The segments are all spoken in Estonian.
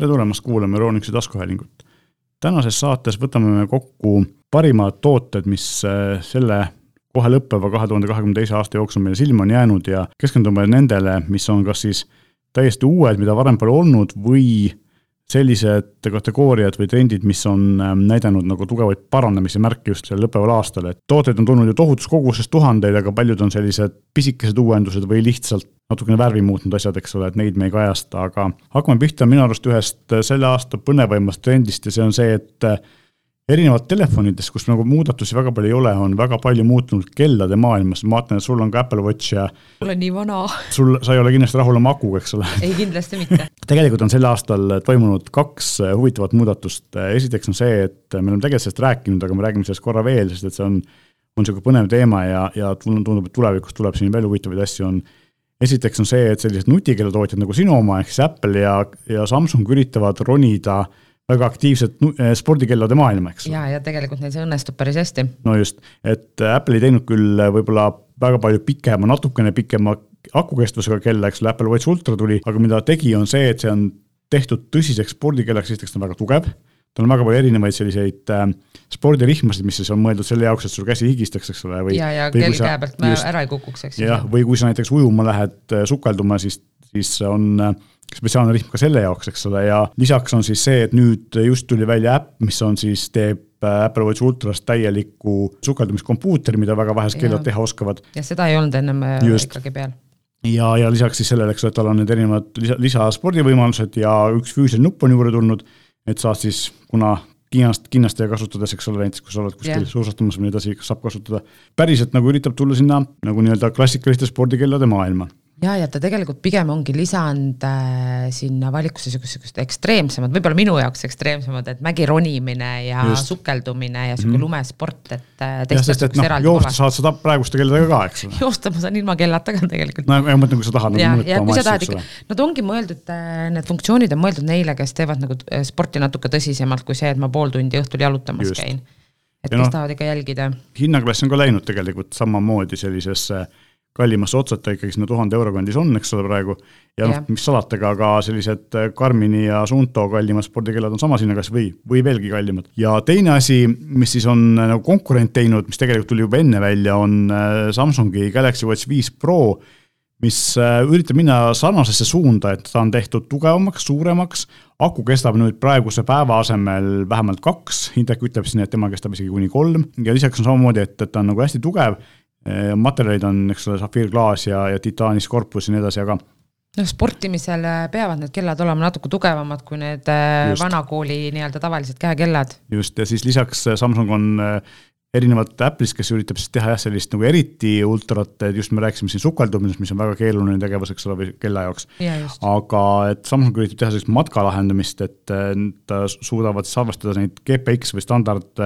tere tulemast kuulama Euronixi taskuhäälingut. tänases saates võtame me kokku parimad tooted, mis äh, selle kohe lõppeva kahe tuhande kahekümne teise aasta jooksul meile silma on jäänud ja keskendume nendele, mis on kas siis täiesti uued, mida varem pole olnud, või sellised kategooriad või trendid, mis on ähm, näidanud nagu tugevaid paranemise märke just sellel lõppeval aastal, et tooteid on tulnud ju tohutus koguses tuhandeid, aga paljud on sellised pisikesed uuendused või lihtsalt natukene värvi muutnud asjad, eks ole, et neid me ei kajasta, aga hakkame pihta minu arust ühest selle aasta põnevaimast trendist ja see on see, et erinevad telefonides, kus nagu muudatusi väga palju ei ole, on väga palju muutunud kellade maailmas, ma vaatan, et sul on ka Apple Watch ja olen nii vana. sul, sa ei ole kindlasti rahul oma akuga, eks ole? ei, kindlasti mitte tegelikult on sel aastal toimunud kaks huvitavat muudatust, esiteks on see, et me oleme tegelikult sellest rääkinud, aga me räägime sellest korra veel, sest et see on, on niisugune põnev teema ja, ja tundub, et tulevikus tuleb siin veel huvitavaid asju, on esiteks on see, et sellised nutikellatootjad nagu sinu oma, ehk siis Apple ja, ja Samsung üritavad ronida äh, väga aktiivset eh, spordikellade maailma, eks. ja, ja tegelikult neil see õnnestub päris hästi. no just, et Apple ei teinud küll eh, võib-olla väga palju pikema, natukene pikema akukestvusega kella, eks ole, Apple Watch Ultra tuli, aga mida ta tegi, on see, et see on tehtud tõsiseks spordikellaks, esiteks ta on väga tugev, tal on väga palju erinevaid selliseid äh, spordirihmasid, mis siis on mõeldud selle jaoks, et sul käsi higistaks, eks ole, või ja, ja kell käe pealt just, ära ei kukuks, eks. jah, või kui sa näiteks ujuma lähed sukelduma, siis, siis on äh, spetsiaalne rihm ka selle jaoks, eks ole, ja lisaks on siis see, et nüüd just tuli välja äpp, mis on siis, teeb äh, Apple Watch Ultrast täieliku sukeldumiskompuuteri, mida väga vähesed keelad teha oskavad. ja seda ei olnud ennem äh, just. ikkagi peal ja, ja lisaks siis sellele, eks ole, tal on need erinevad lisa, lisaspordivõimalused ja üks füüsiline nupp on juurde tulnud, et saad siis, kuna kinnast, kinnastaja kasutades, eks ole, näiteks kui sa oled kuskil yeah. suusatamas või nii edasi, saab kasutada, päriselt nagu üritab tulla sinna nagu nii-öelda klassikaliste spordikellade maailma ja, ja ta tegelikult pigem ongi lisanud äh, sinna valikusse niisugused ekstreemsemad, võib-olla minu jaoks ekstreemsemad, et mägi ronimine ja Just. sukeldumine ja niisugune mm lumesport, et äh, jah, sest et noh, joosta saad sa praeguste kelladega ka, eks ole. joosta ma saan ilma kellata ka tegelikult. no ma mõtlen, kui sa tahad nagu mõõta oma asju, eks ole. Nad ongi mõeldud, äh, need funktsioonid on mõeldud neile, kes teevad nagu äh, sporti natuke tõsisemalt kui see, et ma pool tundi õhtul jalutamas Just. käin. et ja kes no, tahavad ikka jälgida. hinnaklass on ka läinud tegelikult samamoodi sellisesse äh, kallimasse otsata ikkagi sinna tuhande euro kandis on, eks ole, praegu. ja noh, mis salata, aga ka sellised Karmini ja Suunto kallimad spordikellad on samas hinnakas või, või veelgi kallimad. ja teine asi, mis siis on nagu konkurent teinud, mis tegelikult tuli juba enne välja, on äh, Samsungi Galaxy Watch viis Pro, mis äh, üritab minna sarnasesse suunda, et ta on tehtud tugevamaks, suuremaks, aku kestab nüüd praeguse päeva asemel vähemalt kaks, Hindek ütleb siin, et tema kestab isegi kuni kolm. Ja lisaks on samamoodi, et, et ta on nagu hästi tugev. Äh, materjalid on, eks ole, safiirklaas ja, ja titaanist korpus ja nii edasi, aga noh, sportimisel äh, peavad need kellad olema natuke tugevamad kui need äh, just. vanakooli nii-öelda tavalised käekellad. just, ja siis lisaks Samsung on erinevat Apple'ist, kes üritab siis teha jah, sellist nagu eriti ultrat, et just me rääkisime siin sukeldumisest, mis on väga keeruline tegevus, eks ole, või kella jaoks ja. aga et Samsung üritab teha sellist matkalahendamist, et nad suudavad salvestada neid GPX või standard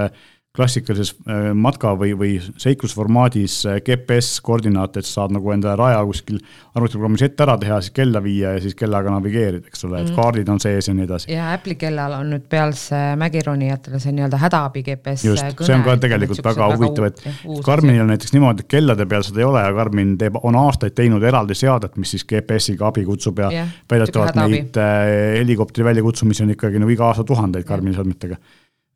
klassikalises äh, matka või, või seiklusformaadis äh, GPS-koordinaate, et saad nagu enda raja kuskil arvutiprogrammis ette ära teha, siis kella viia ja siis kellaga navigeerida, eks ole, et mm. kaardid on sees ja nii edasi. ja Apple'i kellal on nüüd pealse mägironijatele see nii-öelda hädaabi GPS just, see on ka tegelikult väga huvitav, et Karminil on näiteks niimoodi, et kellade peal seda ei ole ja Karmin teeb, on aastaid teinud eraldi seadet, mis siis GPS-iga abi kutsub ja yeah, väidetavalt neid äh, helikopteri väljakutsumisi on ikkagi nagu iga aasta tuhandeid Karmini seadmetega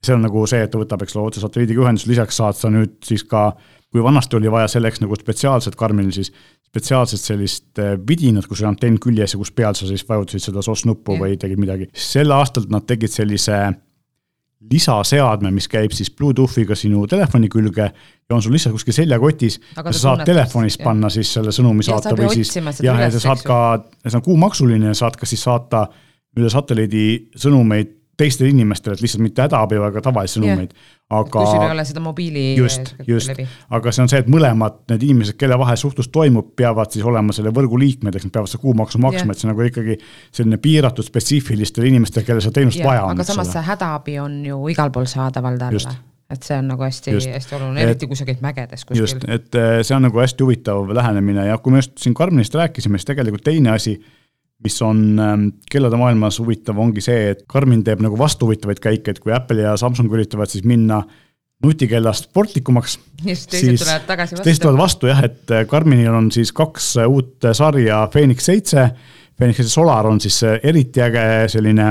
see on nagu see, et ta võtab, eks ole, otse satelliidiga ühendust, lisaks saad sa nüüd siis ka, kui vanasti oli vaja selleks nagu spetsiaalset Karmenil, siis spetsiaalset sellist eh, vidinat, kus oli antenn küljes ja kus peal sa siis vajutasid seda SOS-nuppu mm. või tegid midagi. sel aastal nad tegid sellise lisaseadme, mis käib siis Bluetoothiga sinu telefoni külge ja on sul lihtsalt kuskil seljakotis. ja sa saad telefonist jah. panna siis selle sõnumi saata või siis jah, ja sa saad ka, see on kuumaksuline, saad ka siis saata üle satelliidi sõnumeid teistele inimestele, et lihtsalt mitte hädaabi, aga tavalisi sõnumeid yeah.. aga. kui sul ei ole seda mobiili. just, just, aga see on see, et mõlemad need inimesed, kelle vahel suhtlus toimub, peavad siis olema selle võrgu liikmed, eks nad peavad seda kuumaksu maksma yeah., et see on nagu ikkagi selline piiratud spetsiifilistele inimestele, kellel seda teenust yeah, vaja on. aga samas see hädaabi on ju igal pool saadaval talle et see on nagu hästi-hästi oluline, eriti kui sa käid mägedes kuskil. just, et eh, see on nagu hästi huvitav lähenemine ja kui me just siin Karmenist rääkisime, siis tegelikult teine asi mis on ähm, kellade maailmas huvitav, ongi see, et Karmin teeb nagu vastuhuvitavaid käike, et kui Apple ja Samsung üritavad siis minna nutikellast sportlikumaks. just, teised tulevad tagasi vastu. teised tulevad vastu jah, et äh, Karminil on siis kaks äh, uut sarja Phoenix seitse, Phoenix seitse Solar on siis äh, eriti äge selline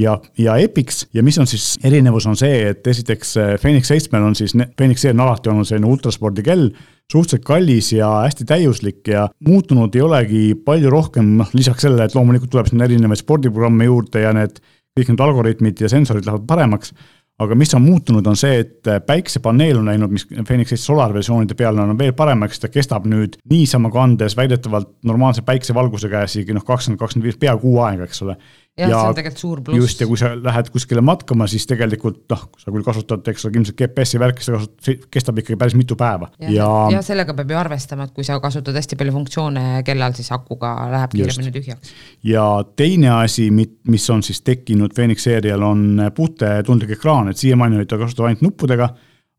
ja, ja Epics ja mis on siis, erinevus on see, et esiteks Phoenix seitsmel on siis, Phoenix seeria on alati olnud selline ultraspordikell, suhteliselt kallis ja hästi täiuslik ja muutunud ei olegi palju rohkem, noh lisaks sellele, et loomulikult tuleb sinna erinevaid spordiprogramme juurde ja need, kõik need algoritmid ja sensorid lähevad paremaks. Aga mis on muutunud, on see, et päiksepaneel on läinud, mis Phoenix Edge Solar versioonide peal on veel paremaks, ta kestab nüüd niisama kandes väidetavalt normaalse päiksevalguse käes isegi noh, kakskümmend, kakskümmend viis, pea kuu aega, eks ole jah ja, see on tegelikult suur pluss. just, ja kui sa lähed kuskile matkama, siis tegelikult noh, sa küll kasutad, eks ole, ilmselt GPS-i värki, see kasutad, kestab ikkagi päris mitu päeva. ja, ja, ja sellega peab ju arvestama, et kui sa kasutad hästi palju funktsioone kellal, siis akuga läheb kiiremini tühjaks. ja teine asi, mis on siis tekkinud Phoenix seerial, on puutetundlik ekraan, et siiamaani oli ta kasutatud ainult nuppudega,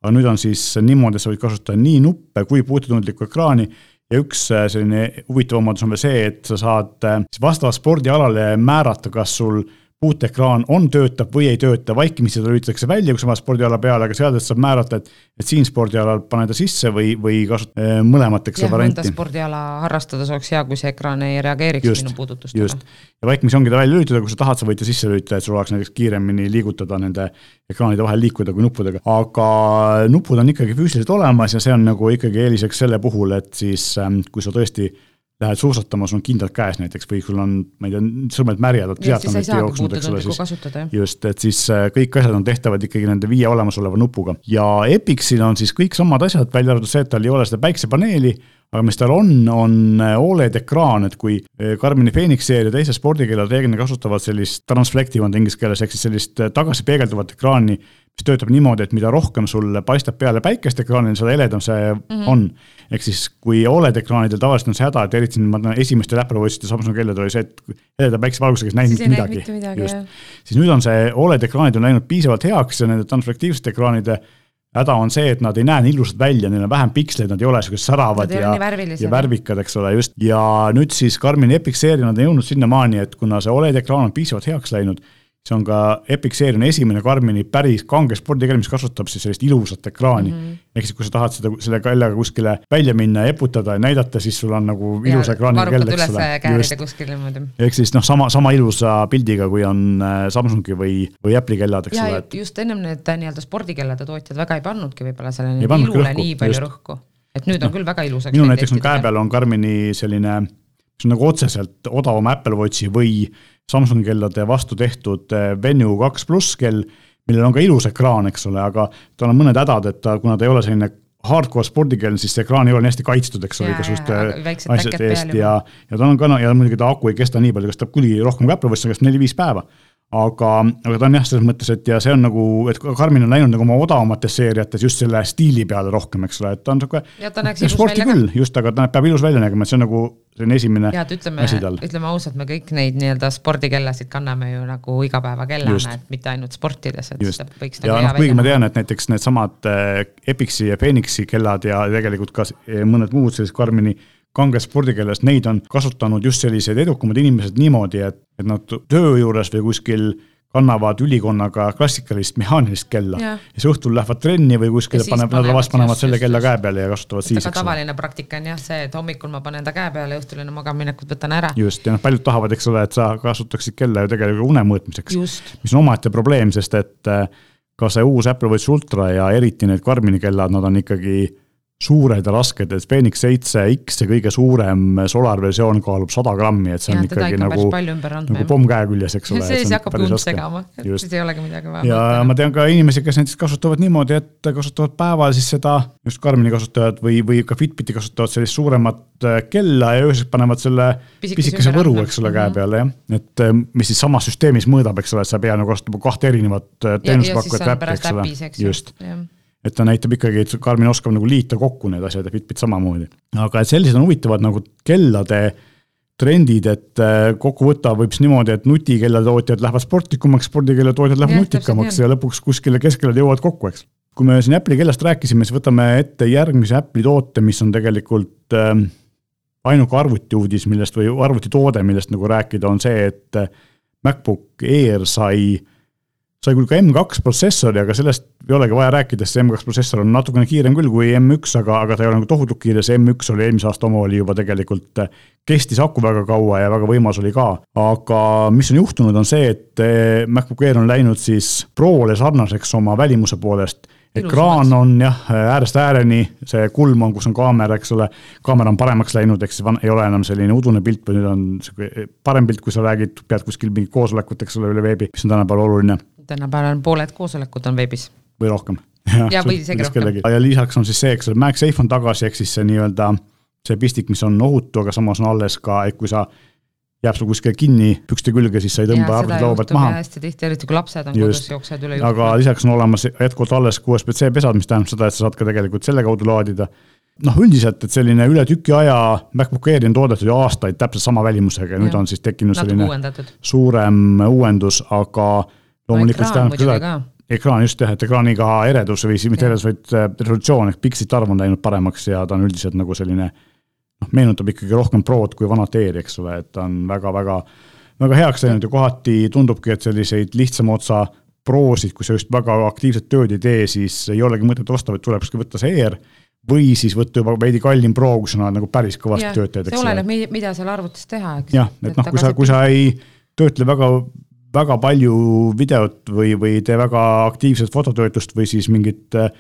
aga nüüd on siis niimoodi, et sa võid kasutada nii nuppe kui puutetundlikku ekraani ja üks äh, selline huvitav omadus on veel see, et sa saad äh, siis vastavalt spordialale määrata, kas sul puuteekraan on, töötab või ei tööta, vaikimisi ta lülitatakse välja, paned spordiala peale, aga seadet saab määrata, et et siin spordialal pane ta sisse või, või kasuta äh, mõlemat, eks ole, varianti. spordiala harrastades oleks hea, kui see ekraan ei reageeriks just, minu puudutustele. just, ja vaikimisi ongi ta välja lülitada, kui sa tahad, sa võid ta sisse lülitada, et sul oleks näiteks kiiremini liigutada nende ekraanide vahel liikuda kui nuppudega, aga nupud on ikkagi füüsiliselt olemas ja see on nagu ikkagi eeliseks selle puhul, et siis ähm, kui sa tõesti lähed suusatama, sul on kindlalt käes näiteks või sul on, ma ei tea, sõrmed märjad, oled mitte jooksnud, eks ole, siis just, et siis äh, kõik asjad on tehtavad ikkagi nende viie olemasoleva nupuga. Ja Epixil on siis kõik samad asjad, välja arvatud see, et tal ei ole seda päiksepaneeli, aga mis tal on, on äh, Oled ekraan, et kui äh, Karmini Phoenix seeria teised spordikeelad reeglina kasutavad sellist transflective on inglise keeles, ehk siis sellist tagasipeegelduvat ekraani mis töötab niimoodi, et mida rohkem sul paistab peale päikest ekraanil, seda heledam see mm -hmm. on. ehk siis, kui Oled ekraanidel tavaliselt on see häda, et eriti ma tean, esimestel Apple Watchide Samsungi kelladel oli see, et heleda päikesevalgusega ei näinud mitte midagi, midagi, just. siis nüüd on see Oled ekraanid on läinud piisavalt heaks ja nende transfraktiivsete ekraanide häda on see, et nad ei näe nii ilusad välja, neil on vähem piksleid, nad ei ole siuksed säravad ja, ja värvikad, eks ole, just. ja nüüd siis Karmini Epic seeria, nad on jõudnud sinnamaani, et kuna see Oled ekraan on piisavalt heaks läinud see on ka Epic Seeriani esimene Karmini päris kange spordikell, mis kasutab siis sellist ilusat ekraani mm. -hmm. ehk siis, kui sa tahad seda, selle kellega kuskile välja minna eputada ja näidata, siis sul on nagu ilus ekraaniga kell, eks ole. ehk siis noh, sama, sama ilusa pildiga, kui on äh, Samsungi või, või Apple'i kellad, eks ole. just ennem need äh, nii-öelda spordikellade tootjad väga ei pannudki võib-olla sellele ilule nii palju just. rõhku. et nüüd on no, küll väga ilusaks. minul näiteks on käe peal on Karmini selline, mis on nagu otseselt odavam Apple Watchi või Samsungi kellade vastu tehtud eh, Venue kaks pluss kell, millel on ka ilus ekraan, eks ole, aga tal on mõned hädad, et ta, kuna ta ei ole selline hardcore spordikell, siis see ekraan ei ole nii hästi kaitstud, eks ole, igasuguste asjade eest. ja, ja tal on ka, ja muidugi ta aku ei kesta nii palju, kestab küll rohkem kui Apple Watch, kestab neli-viis päeva aga, aga ta on jah, selles mõttes, et ja see on nagu, et Karmin on läinud nagu oma odavamates seeriates just selle stiili peale rohkem, eks ole, et ta on sihuke. sporti küll, just, aga ta peab ilus välja nägema, et see on nagu selline esimene ja, ütleme, asi tal. ütleme ausalt, me kõik neid nii-öelda spordikellasid kanname ju nagu igapäevakellana, et mitte ainult sportides, et just. võiks nagu ja noh, kuigi ma tean, et näiteks needsamad äh, Epixi ja Phoenixi kellad ja tegelikult ka mõned muud sellised Karmini kangest spordikeelest, neid on kasutanud just sellised edukamad inimesed niimoodi, et, et nad töö juures või kuskil kannavad ülikonnaga klassikalist mehaanilist kella ja, ja siis õhtul lähevad trenni või kuskile panevad, nädala vast panevad selle just, kella käe peale ja kasutavad siis. aga tavaline praktika on jah see, et hommikul ma panen ta käe peale ja õhtul enne magamaminekut võtan ära. just, ja noh, paljud tahavad, eks ole, et sa kasutaksid kella ju tegelikult une mõõtmiseks. mis on omaette probleem, sest et äh, ka see uus Apple Watch Ultra ja eriti need Karmini kellad, nad on ikkagi suured ja rasked, et Phoenix seitse X, see kõige suurem Solar versioon kaalub sada grammi, et see on ja, ikkagi nagu, nagu pomm käe küljes, eks ole. see siis hakkab lund segama, siis ei olegi midagi vaja. ja mõtlema. ma tean ka inimesi, kes näiteks kasutavad niimoodi, et kasutavad päeval siis seda, just Karmini kasutajad või, või ka Fitbiti kasutavad sellist suuremat äh, kella ja öösel panevad selle pisikese, pisikese võru, eks ole, käe mhm. peale jah. et äh, mis siis samas süsteemis mõõdab, eks ole, et sa ei pea nagu kasutama kahte erinevat äh, teenusepakkujat äppi, eks ole. just et ta näitab ikkagi, et Karmin oskab nagu liita kokku need asjad ja Fitbit samamoodi. aga et sellised on huvitavad nagu kellade trendid, et äh, kokkuvõtta võib siis niimoodi, et nutikellade tootjad lähevad sportlikumaks, spordikella tootjad lähevad ja, nutikamaks ja lõpuks kuskile keskele jõuavad kokku, eks. kui me siin Apple'i kellast rääkisime, siis võtame ette järgmise Apple'i toote, mis on tegelikult äh, ainuke arvutiuudis, millest või arvutitoode, millest nagu rääkida, on see, et äh, MacBook Air sai äh, sai küll ka M2 protsessori, aga sellest ei olegi vaja rääkida, sest see M2 protsessor on natukene kiirem küll kui M1, aga, aga ta ei ole nagu tohutult kiire, see M1 oli eelmise aasta oma oli juba tegelikult kestis aku väga kaua ja väga võimas oli ka. aga mis on juhtunud, on see, et eh, MacBook Air on läinud siis Prole sarnaseks oma välimuse poolest ekraan on jah, äärest ääreni, see kulm on, kus on kaamera, eks ole, kaamera on paremaks läinud, ehk siis ei ole enam selline udune pilt, vaid nüüd on sihuke parem pilt, kui sa räägid, pead kuskil mingit koosolekut, eks ole, üle veebi, mis on tänapäeval oluline. Tänapäeval pooled koosolekud on veebis. või rohkem. ja, või isegi rohkem. ja lisaks on siis see, eks ole, MagSafe on tagasi, ehk siis see nii-öelda see pistik, mis on ohutu, aga samas on alles ka, et kui sa jääb sul kuskile kinni pükste külge, siis sa ei tõmba arvutit laua pealt maha. hästi tihti, eriti kui lapsed on Just. kodus, jooksevad üle juurde. aga lisaks on olemas jätkuvalt alles USB-C pesad, mis tähendab seda, et sa saad ka tegelikult selle kaudu laadida. noh, üldiselt, et selline üle tüki aja MacBook Airi on toodetud ju aastaid täpselt sama välimusega ja nüüd on siis tekkinud selline suurem uuendus, aga loomulikult see tähendab seda, et ekraan just jah, et ekraaniga eredus või siis mitte eredus, vaid äh, resolutsioon ehk pikslite arv on läinud paremaks ja ta on üldiselt nagu selline noh, meenutab ikkagi rohkem Prod kui vanat ER-i, eks ole, et ta on väga-väga, väga heaks läinud ja kohati tundubki, et selliseid lihtsama otsa Prosid, kui sa just väga aktiivset tööd ei tee, siis ei olegi mõtet osta, vaid tulekski võtta see ER või siis võtta juba veidi kallim Pro, kus sa nagu päris kõvasti tööd teed, eks ole. see oleneb, mida seal arvutis teha, eks. jah, et noh, kui sa, kui sa ei töötle väga, väga palju videot või, või tee väga aktiivset fototöötlust või siis mingit äh,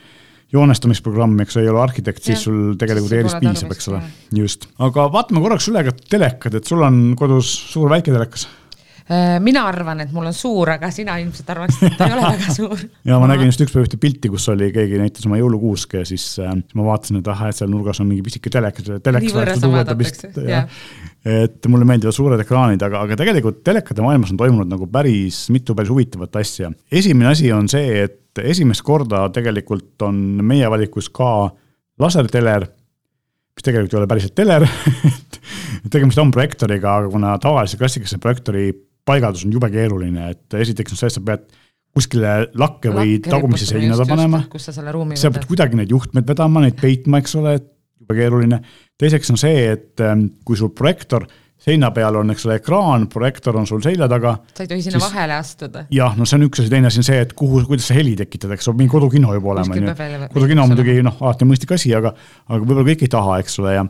joonestamisprogramm, eks ei ole arhitekt, siis sul tegelikult ERis piisab, eks ole, just. aga vaatame korraks üle ka telekad, et sul on kodus suur väiketelekas mina arvan, et mul on suur, aga sina ilmselt arvaksid, et ei ole väga suur. ja ma nägin just ükspäev ühte pilti, kus oli, keegi näitas oma jõulukuuske ja siis äh, ma vaatasin, et ahah, et seal nurgas on mingi pisike telekas, telekas et mulle meeldivad suured ekraanid, aga, aga tegelikult telekate maailmas on toimunud nagu päris mitu päris huvitavat asja. esimene asi on see, et esimest korda tegelikult on meie valikus ka laserteler, mis tegelikult ei ole päriselt teler tegemist on projektoriga, aga kuna tavalise klassikalise projektori paigaldus on jube keeruline, et esiteks on see, et sa pead kuskile lakke või Lakke tagumisse seina ta panema. kus sa selle ruumi sa pead kuidagi neid juhtmeid vedama, neid peitma, eks ole, et jube keeruline. teiseks on see, et ähm, kui sul projektor seina peal on, eks ole, ekraan, projektor on sul selja taga. sa ei tohi sinna siis, vahele astuda. jah, no see on üks asi, teine asi on see, et kuhu, kuidas sa heli tekitad, eks ole, mingi kodukino juba olema, on ju. kodukino muidugi noh, alati mõistlik asi, aga, aga võib-olla kõik ei taha, eks ole, ja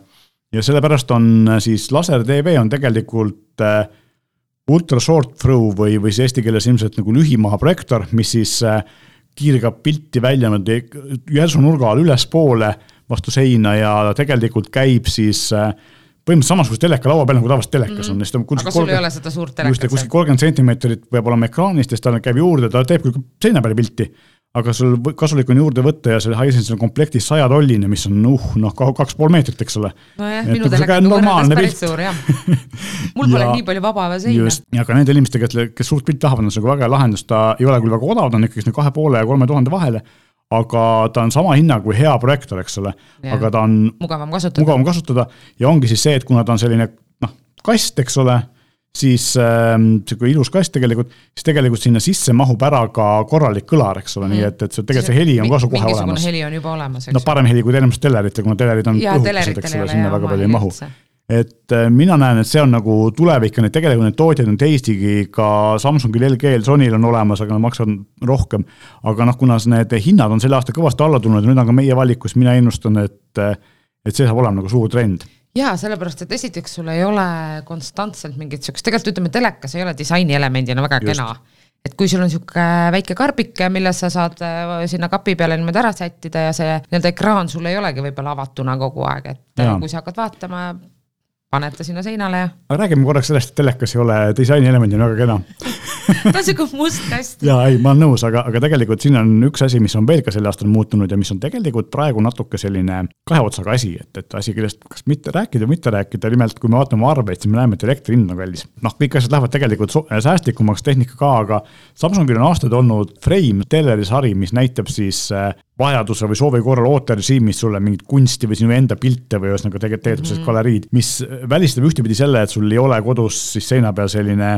ja sellepärast on äh, siis laser tv on tegelikult äh, ultra short through või, või siis eesti keeles ilmselt nagu lühimaha projektor, mis siis äh, kiirgab pilti välja niimoodi järsu nurga all ülespoole vastu seina ja tegelikult käib siis äh, põhimõtteliselt samasuguse teleka laua peal, nagu tavaliselt telekas on mm. -hmm. aga sul 30, ei ole seda suurt telekat? just, kuskil kolmkümmend sentimeetrit peab olema ekraanist ja siis ta käib juurde, ta teeb küll seina peale pilti, aga sul kasulik on juurde võtta ja see Hisense on komplektis sajatolline, mis on uh, noh, kaks pool meetrit, eks ole. nojah, minu telekaga võrreldes päris suur jah. mul pole nii palju vaba seina. ja ka nende inimestega, kes suurt pilti tahavad, on see väga hea lahendus, ta ei ole küll väga odav, ta on ikkagi kahe poole ja kolme tuhande vahele aga ta on sama hinnaga kui hea projektor, eks ole, aga ta on mugavam kasutada. mugavam kasutada ja ongi siis see, et kuna ta on selline noh, kast, eks ole, siis äh, sihuke ilus kast tegelikult, siis tegelikult sinna sisse mahub ära ka korralik kõlar, eks ole mm., nii et, et see tegelikult see heli on ka su kohe olemas. heli on juba olemas, eks. no parem heli kui tervemast teleritel, kuna telerid on õhukesed, eks ole, sinna väga palju ei mahu et äh, mina näen, et see on nagu tulevik ja neid tegelikult neid tootjaid on teisigi, ka Samsungil, LG-l, Sonyl on olemas, aga nad maksavad rohkem. aga noh, kuna need hinnad on selle aasta kõvasti alla tulnud ja nüüd on ka meie valikus, mina ennustan, et, et see saab olema nagu suur trend jaa, sellepärast et esiteks sul ei ole konstantselt mingit siukest, tegelikult ütleme, telekas ei ole disainielemendina väga Just. kena. et kui sul on sihuke väike karbike, mille sa saad äh, sinna kapi peale niimoodi ära sättida ja see nii-öelda ekraan sul ei olegi võib-olla avatuna kogu aeg, et ja. kui sa hakkad vaatama paned ta sinna seinale ja. aga räägime korraks sellest, et telekas ei ole disainielement on väga kena ta on siuke must kast. ja ei, ma olen nõus, aga, aga tegelikult siin on üks asi, mis on veel ka sel aastal muutunud ja mis on tegelikult praegu natuke selline kahe otsaga asi, et, et asi, kellest kas mitte rääkida või mitte rääkida, nimelt kui me vaatame arveid, siis me näeme, et elektri hind on kallis. noh, kõik asjad lähevad tegelikult säästlikumaks, tehnika ka, aga Samsungil on aastaid olnud Frame teleri sari, mis näitab siis äh, vajaduse või soovi korral ooterežiimis sulle mingit kunsti või sinu enda pilte või ühesõnaga tegelikult teeb sellised mm -hmm. galeriid, mis välistab ühtepidi selle, et sul ei ole kodus siis seina peal selline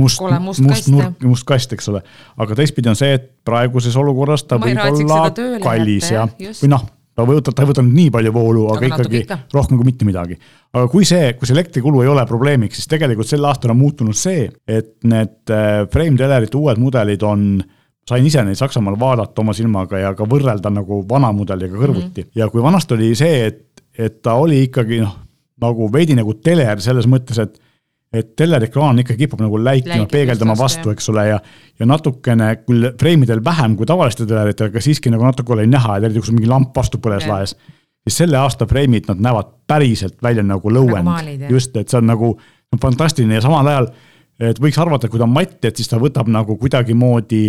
must, must, must nurk, must kast, eks ole. aga teistpidi on see, et praeguses olukorras ta võib olla kallis ja, või noh, ta võtab, ta ei võta nüüd nii palju voolu, aga, aga ikkagi ikka. rohkem kui mitte midagi. aga kui see, kui see elektrikulu ei ole probleemiks, siis tegelikult sel aastal on muutunud see, et need äh, frame telerite uued mudelid on sain ise neid Saksamaal vaadata oma silmaga ja ka võrrelda nagu vana mudeliga kõrvuti. Mm -hmm. ja kui vanasti oli see, et, et ta oli ikkagi noh, nagu veidi nagu teler selles mõttes, et et telerikraan ikka kipub nagu läikima, peegeldama vastu, eks ole, ja ja natukene küll freimidel vähem kui tavalistel teleritel, aga siiski nagu natuke oli näha, et eriti kui sul mingi lamp vastu põles laes, siis selle aasta freimid, nad näevad päriselt välja nagu low end nagu, just, et see on nagu fantastiline ja samal ajal et võiks arvata, et kui ta on matt, et siis ta võtab nagu kuidagimoodi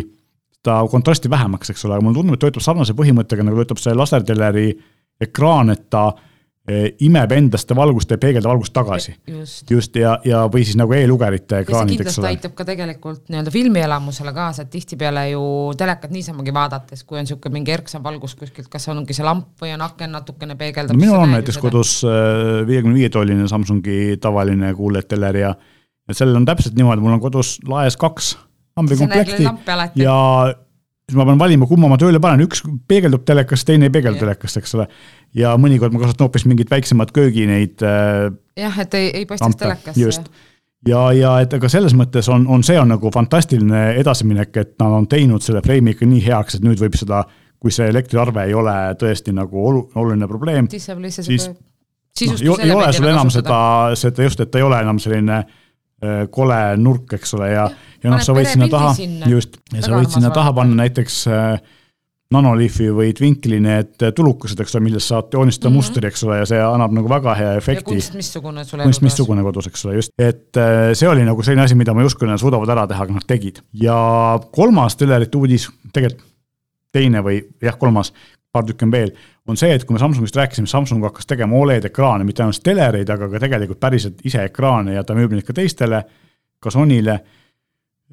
ta kontrasti vähemaks, eks ole, aga mulle tundub, et töötab sarnase põhimõttega, nagu töötab see laserteleri ekraan, et ta Eh, imeb endast valgust ja peegeldab valgust tagasi. just, just, ja, ja või siis nagu e-lugerite ekraanid, eks ole. aitab ka tegelikult nii-öelda filmielamusele kaasa, et tihtipeale ju telekat niisamagi vaadates, kui on niisugune mingi erksam valgus kuskilt, kas ongi see lamp või on aken natukene peegeldab no,. minul on näiteks kodus äh, viiekümne viie tolline Samsungi tavaline kuulajateler ja ja sellel on täpselt niimoodi, mul on kodus laes kaks lambikomplekti ja siis ma pean valima, kumma ma tööle panen, üks peegeldub telekas, teine ei peegeldu telekast, eks ole. ja mõnikord ma kasutan hoopis mingit väiksemat köögi neid äh,. jah, et ei, ei paistaks telekasse. ja, ja et aga selles mõttes on, on see on nagu fantastiline edasiminek, et nad on teinud selle frame'i ikka nii heaks, et nüüd võib seda, kui see elektriarve ei ole tõesti nagu olu, oluline probleem, siis, siis no, ei ole sul enam seda, seda just, et ta ei ole enam selline Äh, kole nurk, eks ole, ja, ja, noh, sa võid sinna taha, just, ja sa võid sinna taha panna näiteks äh, nanoliifi või twinkli need tulukesed, eks ole, millest saad joonistada mm -hmm. mustri, eks ole, ja see annab nagu väga hea efekti. kunst missugune sul kunst missugune kodus, eks ole, just. et äh, see oli nagu selline asi, mida ma ei uskunud, nad suudavad ära teha, aga nad tegid. ja kolmas telerite uudis, tegelikult teine või jah, kolmas, paar tükki on veel, on see, et kui me Samsungist rääkisime, Samsung hakkas tegema Oled ekraane, mitte ainult telereid, aga ka tegelikult päriselt ise ekraane ja ta müüb neid ka teistele, ka Sonyle.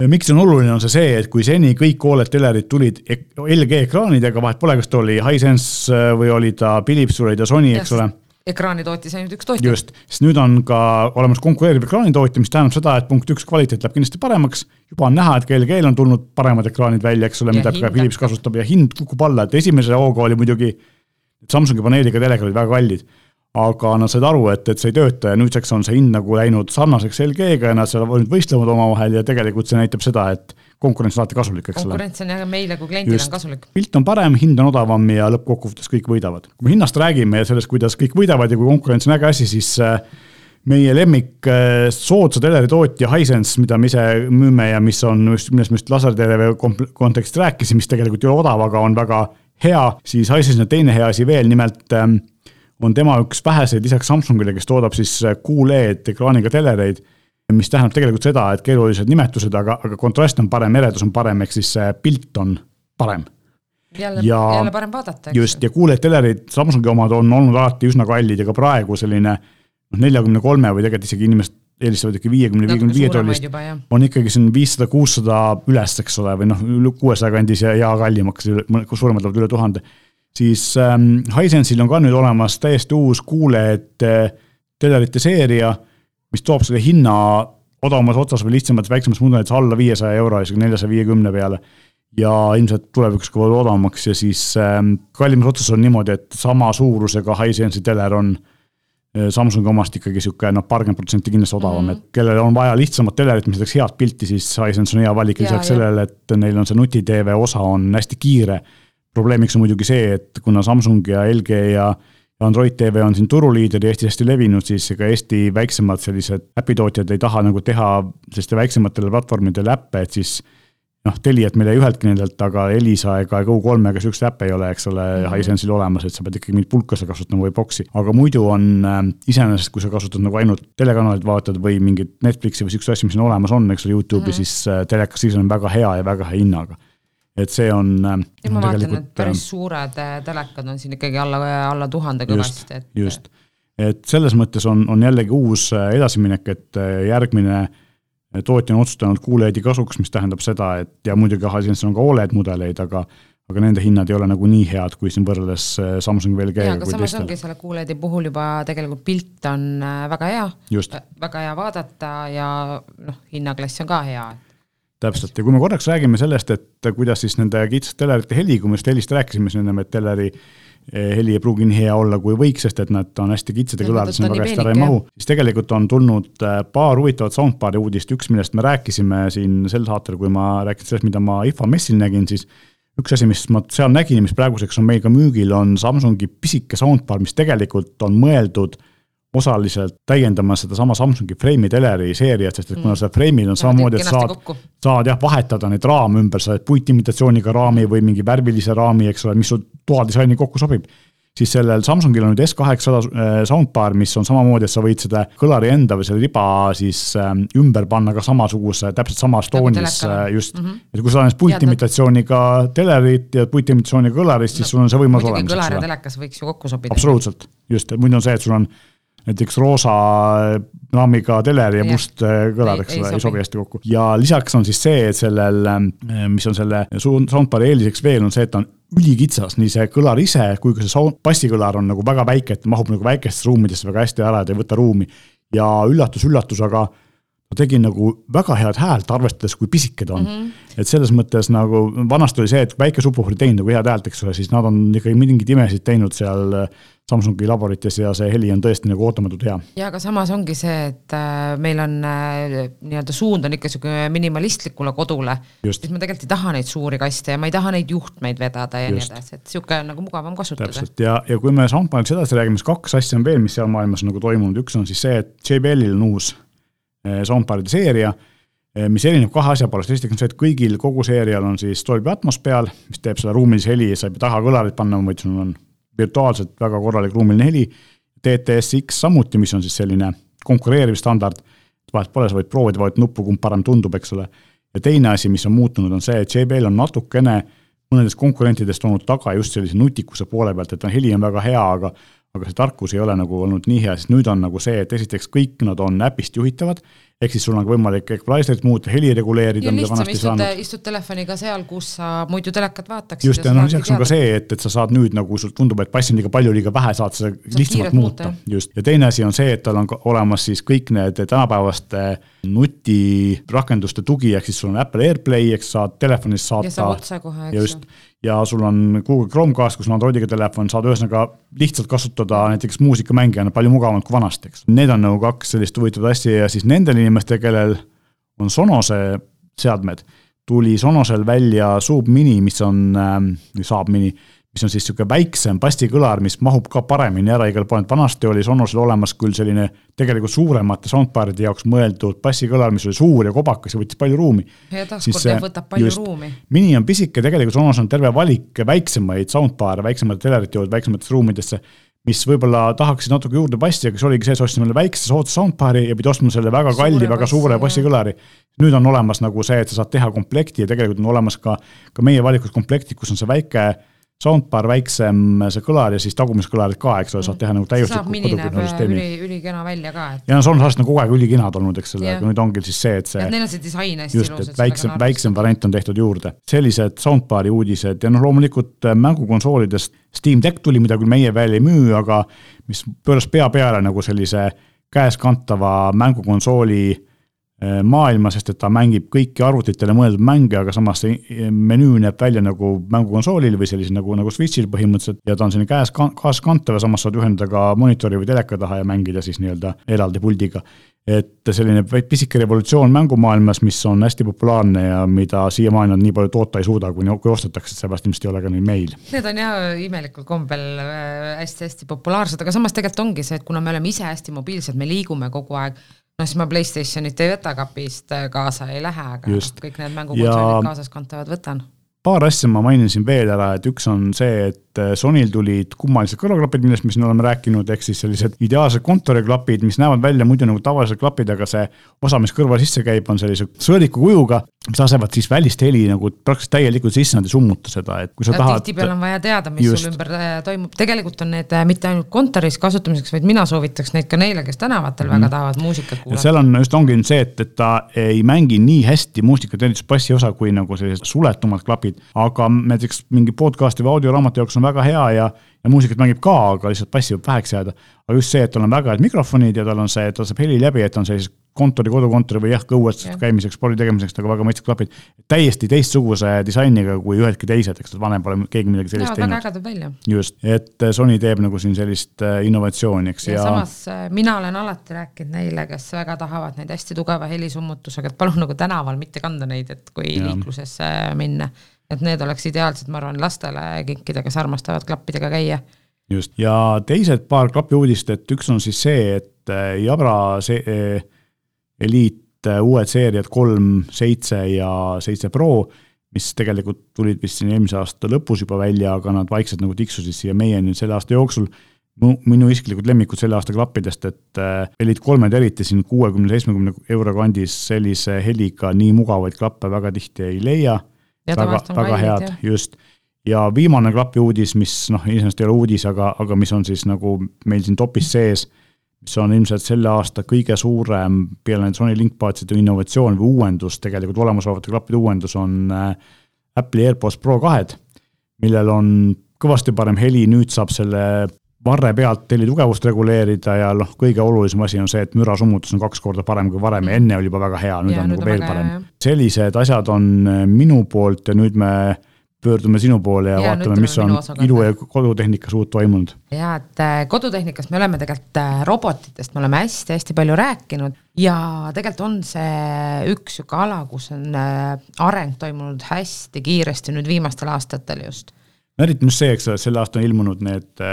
miks see on oluline, on see see, et kui seni kõik Oled telerid tulid LG ekraanidega, vahet pole, kas ta oli Hisense või oli ta Philips või oli ta Sony, eks ole ekraanitootja, see ainult üks tootja. just, sest nüüd on ka olemas konkureeriv ekraanitootja, mis tähendab seda, et punkt üks, kvaliteet läheb kindlasti paremaks. juba on näha, et GLG-l on tulnud paremad ekraanid välja, eks ole, mida Philips kasutab ja hind kukub alla, et esimese hooga oli muidugi. Samsungi paneeliga telekad olid väga kallid aga nad said aru, et, et see ei tööta ja nüüdseks on see hind nagu läinud sarnaseks LG-ga ja nad seal nüüd võistlevad omavahel ja tegelikult see näitab seda, et konkurents on alati kasulik, eks ole. konkurents on jah meile kui kliendile on kasulik. pilt on parem, hind on odavam ja lõppkokkuvõttes kõik võidavad. kui me hinnast räägime ja sellest, kuidas kõik võidavad ja kui konkurents on äge asi, siis äh, meie lemmik äh, soodsa teleritootja Hisense, mida me ise müüme ja mis on just, millest me just lasertelevi kontekstis rääkisime, mis tegelikult ei ole odav, aga on väga hea, siis Hisense on teine hea asi veel, nimelt ähm, on tema üks väheseid lisaks Samsungile, kes toodab siis äh, QLED ekraaniga telereid, mis tähendab tegelikult seda, et keerulised nimetused, aga, aga kontrast on parem, eredus on parem, ehk siis see pilt on parem. jälle, jälle parem vaadata. just, ja QLED telerid, Samsungi omad on olnud alati üsna kallid ja ka praegu selline noh, neljakümne kolme või tegelikult isegi inimesed eelistavad ikka viiekümne, viiekümne viie tollist, on ikkagi siin viissada, kuussada üles, eks ole, või noh, kuuesaja kandis ja, ja kallimaks, suuremad lähevad üle tuhande siis ähm, Hisense'il on ka nüüd olemas täiesti uus äh, telerite seeria, mis toob selle hinna odavamas otsas või lihtsamates väiksemates mudelites alla viiesaja euro, isegi neljasaja viiekümne peale. ja ilmselt tulevikus ka veel odavamaks ja siis ähm, kallimas otsas on niimoodi, et sama suurusega Hisense'i teler on äh, Samsungi omast ikkagi sihuke noh, paarkümmend protsenti kindlasti odavam mm, -hmm. et kellel on vaja lihtsamat telerit, mis teeks head pilti, siis Hisense on hea valik lisaks sellele, et neil on see nutitv osa on hästi kiire probleemiks on muidugi see, et kuna Samsung ja LG ja Android TV on siin turuliider ja Eestis hästi levinud, siis ega Eesti väiksemad sellised äpitootjad ei taha nagu teha selliste väiksematele platvormidele äppe, et siis noh, Teliat meil ei üheltki nendelt, aga Elisa ega Go3-ega siukseid äppe ei ole, eks ole mm -hmm., Hisense'il olemas, et sa pead ikkagi mingit pulkase kasutama või boksi. aga muidu on äh, iseenesest, kui sa kasutad nagu ainult telekanalit vaatad või mingit Netflixi või siukseid asju, mis siin olemas on, eks ole, Youtube'i mm, -hmm. siis äh, telekas siis on väga hea ja väga hea hinnaga et see on. Äh, ja ma vaatan, et päris äh, suured äh, telekad on siin ikkagi alla, alla tuhande kõvasti, et. just, et selles mõttes on, on jällegi uus edasiminek, et järgmine tootja on otsustanud QLED-i kasuks, mis tähendab seda, et ja muidugi Hisense'il on ka Oled mudeleid, aga aga nende hinnad ei ole nagu nii head, kui siin võrreldes Samsungi VLG-ga kui teistel. ongi selle QLED-i puhul juba tegelikult pilt on väga hea, väga hea vaadata ja noh, hinnaklass on ka hea täpselt, ja kui me korraks räägime sellest, et kuidas siis nende kitsaste telerite heli, kui me just helist rääkisime, siis ennem, et teleri eh, heli ei pruugi nii hea olla, kui võiks, sest et nad on hästi kitsad ja kõlad sinna väga hästi ära ei mahu. siis tegelikult on tulnud eh, paar huvitavat soundbar'i uudist, üks, millest me rääkisime siin sel saatel, kui ma rääkisin sellest, mida ma IFA messil nägin, siis üks asi, mis ma seal nägin, mis praeguseks on meil ka müügil, on Samsungi pisike soundbar, mis tegelikult on mõeldud osaliselt täiendamas sedasama Samsungi Frame'i teleri seeriat, sest et kuna mm. seal Frame'il on samamoodi, et saad, saad jah, vahetada neid raame ümber, sa oled puitimitatsiooniga raami või mingi värvilise raami, eks ole, mis sul toadisaini kokku sobib siis sellel Samsungil on nüüd S800 äh, soundbar, mis on samamoodi, et sa võid seda kõlari enda või selle riba siis äh, ümber panna ka samasuguse, täpselt samas nagu toonis äh, just mm. -hmm. et kui sa oled puitimitatsiooniga telerit ja puitimitatsiooniga kõlarist, siis no, sul on see võimalus olemas. kõlar ja telekas võiks ju kokku sobida. absoluutselt, just, muidu on see, et sul on näiteks roosa naamiga teler ja must kõlar, eks ole, ei sobi hästi kokku. ja lisaks on siis see, et sellel, mis on selle soundbar'i eeliseks veel, on see, et ta on ülikitsas, nii see kõlar ise kui ka see sound, bassikõlar on nagu väga väike, et mahub nagu väikestesse ruumidesse väga hästi ära, et ei võta ruumi. ja üllatus-üllatus, aga ma tegin nagu väga head häält, arvestades, kui pisike ta on mm. -hmm. et selles mõttes nagu vanasti oli see, et väike subwoofer ei teinud nagu head häält, eks ole, siis nad on ikkagi mingeid imesid teinud seal Samsungi laborites ja see heli on tõesti nagu ootamatult hea. ja aga samas ongi see, et äh, meil on äh, nii-öelda suund on ikka sihuke minimalistlikule kodule, siis ma tegelikult ei taha neid suuri kaste ja ma ei taha neid juhtmeid vedada ja Just. nii edasi, et sihuke on nagu mugavam kasutada. täpselt ja, ja kui me Soundbarist edasi räägime, siis kaks asja on veel, mis seal maailmas nagu toimunud, üks on siis see, et JBL-il on uus Eh, soundbar'ide seeria, mis erineb kahe asja poolest, esiteks on see, et kõigil, kogu seerial on siis Dolby Atmos peal, mis teeb seda ruumilise heli, sa ei pea taha kõlarit panna, vaid sul on virtuaalselt väga korralik ruumiline heli. TTSX samuti, mis on siis selline konkureeriv standard, vahet pole, sa võid proovida, vajutad nuppu, kumb parem tundub, eks ole. ja teine asi, mis on muutunud, on see, et JBL on natukene mõnedest konkurentidest olnud taga just sellise nutikuse poole pealt, et heli on väga hea, aga aga see tarkus ei ole nagu olnud nii hea, sest nüüd on nagu see, et esiteks kõik nad on äpist juhitavad, ehk siis sul on võimalik equalizer'it muuta, heli reguleerida, mida vanasti ei saanud. istud telefoniga seal, kus sa muidu telekat vaataksid. just, ja noh, lisaks on ka see, et, et sa saad nüüd nagu sul tundub, et passi on liiga palju, liiga vähe, saad seda lihtsamalt muuta, just. ja teine asi on see, et tal on olemas siis kõik need tänapäevaste nutirakenduste tugi, ehk siis sul on Apple AirPlay, eks saad telefonist saata. ja saab otsekohe, eks ju ja sul on Google Chromecast, kus on Androidiga telefon, saad ühesõnaga lihtsalt kasutada näiteks muusikamängijana palju mugavamalt kui vanasti, eks. Need on nagu kaks sellist huvitavat asja ja siis nendel inimestel, kellel on Sonose seadmed, tuli Sonosel välja Sub Mini, mis on äh,, Saab Mini mis on siis niisugune väiksem bassikõlar, mis mahub ka paremini ära igal pool, et vanasti oli Sonosel olemas küll selline tegelikult suuremate soundbar'ide jaoks mõeldud bassikõlar, mis oli suur ja kobakas ja võttis palju ruumi. ja taaskord jah, võtab palju ruumi. Mini on pisike, tegelikult Sonos on terve valik väiksemaid soundbar'e, väiksemate telerite juurde, väiksematesse ruumidesse, mis võib-olla tahaksid natuke juurde bassi, aga siis oligi see, sa ostsid omale väikse soodsa soundbar'i ja pidid ostma selle väga kalli, väga suure bassikõlari. nüüd on olemas nagu see, et sa saad teha komplekti ja tegelikult on olemas ka, ka meie valikus komplektid, kus on see väike soundbar väiksem see kõlar ja siis tagumiskõlarid ka, eks ole, saad teha nagu täiusliku kodukülma süsteemi. üli, ülikena välja ka, et. ja no see on nagu kogu aeg ülikenad olnud, eks ole, aga nüüd ongi siis see, et see. Neil on see disain hästi ilus. just, et väiksem, väiksem variant on tehtud juurde. sellised soundbar'i uudised ja noh, loomulikult äh, mängukonsoolidest Steam Deck tuli, mida küll meie veel ei müü, aga mis pööras pea peale nagu sellise käeskantava mängukonsooli Äh, maailma, sest et ta mängib kõiki arvutitele mõeldud mänge, aga samas see menüü näeb välja nagu mängukonsoolil või sellisel nagu, nagu Switch'il põhimõtteliselt ja ta on selline käes, kaaskantav ja samas saad ühendada ka monitori või teleka taha ja mängida siis nii-öelda eraldi puldiga. et selline pisike revolutsioon mängumaailmas, mis on hästi populaarne ja mida siiamaani nad nii palju toota ei suuda, kui, kui ostetakse, seepärast ilmselt ei ole ka neid meil. Need on jah imelikul kombel hästi-hästi äh, populaarsed, aga samas tegelikult ongi see, et kuna me oleme ise hästi mobiilsed, me liigume kogu aeg no siis ma Playstationit ei võta kapist äh, kaasa, ei lähe, aga Just. kõik need mängukonsoolid ja... kaasaskantavad võtan paar asja ma mainin siin veel ära, et üks on see, et äh, Sonyl tulid kummalised kõrvaklapid, millest me siin oleme rääkinud, ehk siis sellised ideaalsed kontoriklapid, mis näevad välja muidu nagu tavalised klapid, aga see osa, mis kõrva sisse käib, on sellise sõõriku kujuga, mis lasevad siis välist heli nagu praktiliselt täielikult sisse, nad ei summuta seda, et kui sa ja tahad. tihtipeale on vaja teada, mis just. sul ümber äh, toimub, tegelikult on need äh, mitte ainult kontoris kasutamiseks, vaid mina soovitaks neid ka neile, kes tänavatel mm. väga mhm. tahavad muusikat kuulata. seal on just ongi see, et, et ta ei mängi nii hästi muusikat, eriti bassi osa, kui nagu sellised suletumad klapid klapid, aga näiteks mingi podcast'i või audioraamatu jaoks on väga hea ja ja muusikat mängib ka, aga lihtsalt bassi võib väheks jääda. aga just see, et tal on väga head mikrofonid ja tal on see, ta saab heli läbi, et on sellised kontori, kodukontori või jah, õues käimiseks, spordi tegemiseks, aga väga mõistlikud klapid. täiesti teistsuguse disainiga kui üheltki teised, eks vanem pole keegi midagi sellist teinud. väga ägedad välja. just, et Sony teeb nagu siin sellist äh, innovatsiooni, eks ja, ja. samas äh, mina olen alati rääkinud neile, kes väga tahavad neid hästi tugeva helisummutusega, et palun nagu tänaval mitte kanda neid, et kui ja. liiklusesse minna et need oleks ideaalsed, ma arvan, lastele kinkida, kes armastavad klappidega käia. just, ja teised paar klapiuudist, et üks on siis see, et äh, Jabra see äh, Elite uued seeriad kolm, seitse ja seitse Pro, mis tegelikult tulid vist siin eelmise aasta lõpus juba välja, aga nad vaikselt nagu tiksusid siia meieni selle aasta jooksul minu isiklikud lemmikud selle aasta klappidest, et Elite kolmed eriti siin kuuekümne, seitsmekümne euro kandis sellise heliga nii mugavaid klappe väga tihti ei leia. Väga, väga head, just. Ja viimane klapi uudis, mis noh, iseenesest ei ole uudis, aga, aga mis on siis nagu meil siin topis sees, mis on ilmselt selle aasta kõige suurem peale Sony Linkpadside innovatsioon või uuendus, tegelikult olemasolevate klappide uuendus on äh, Apple'i AirPods Pro kahed, millel on kõvasti parem heli, nüüd saab selle varre pealt heli tugevust reguleerida ja noh, kõige olulisem asi on see, et mürasummutus on kaks korda parem kui varem ja enne oli juba väga hea, nüüd ja, on nüüd nagu veel parem. sellised asjad on äh, minu poolt ja nüüd me pöördume sinu poole ja, ja vaatame, mis on ilu- ja kodutehnikas uut toimunud. ja et äh, kodutehnikas me oleme tegelikult äh, robotitest, me oleme hästi-hästi palju rääkinud ja tegelikult on see üks sihuke ala, kus on äh, areng toimunud hästi kiiresti nüüd viimastel aastatel just. no eriti just see, eks ole, sel aastal on ilmunud need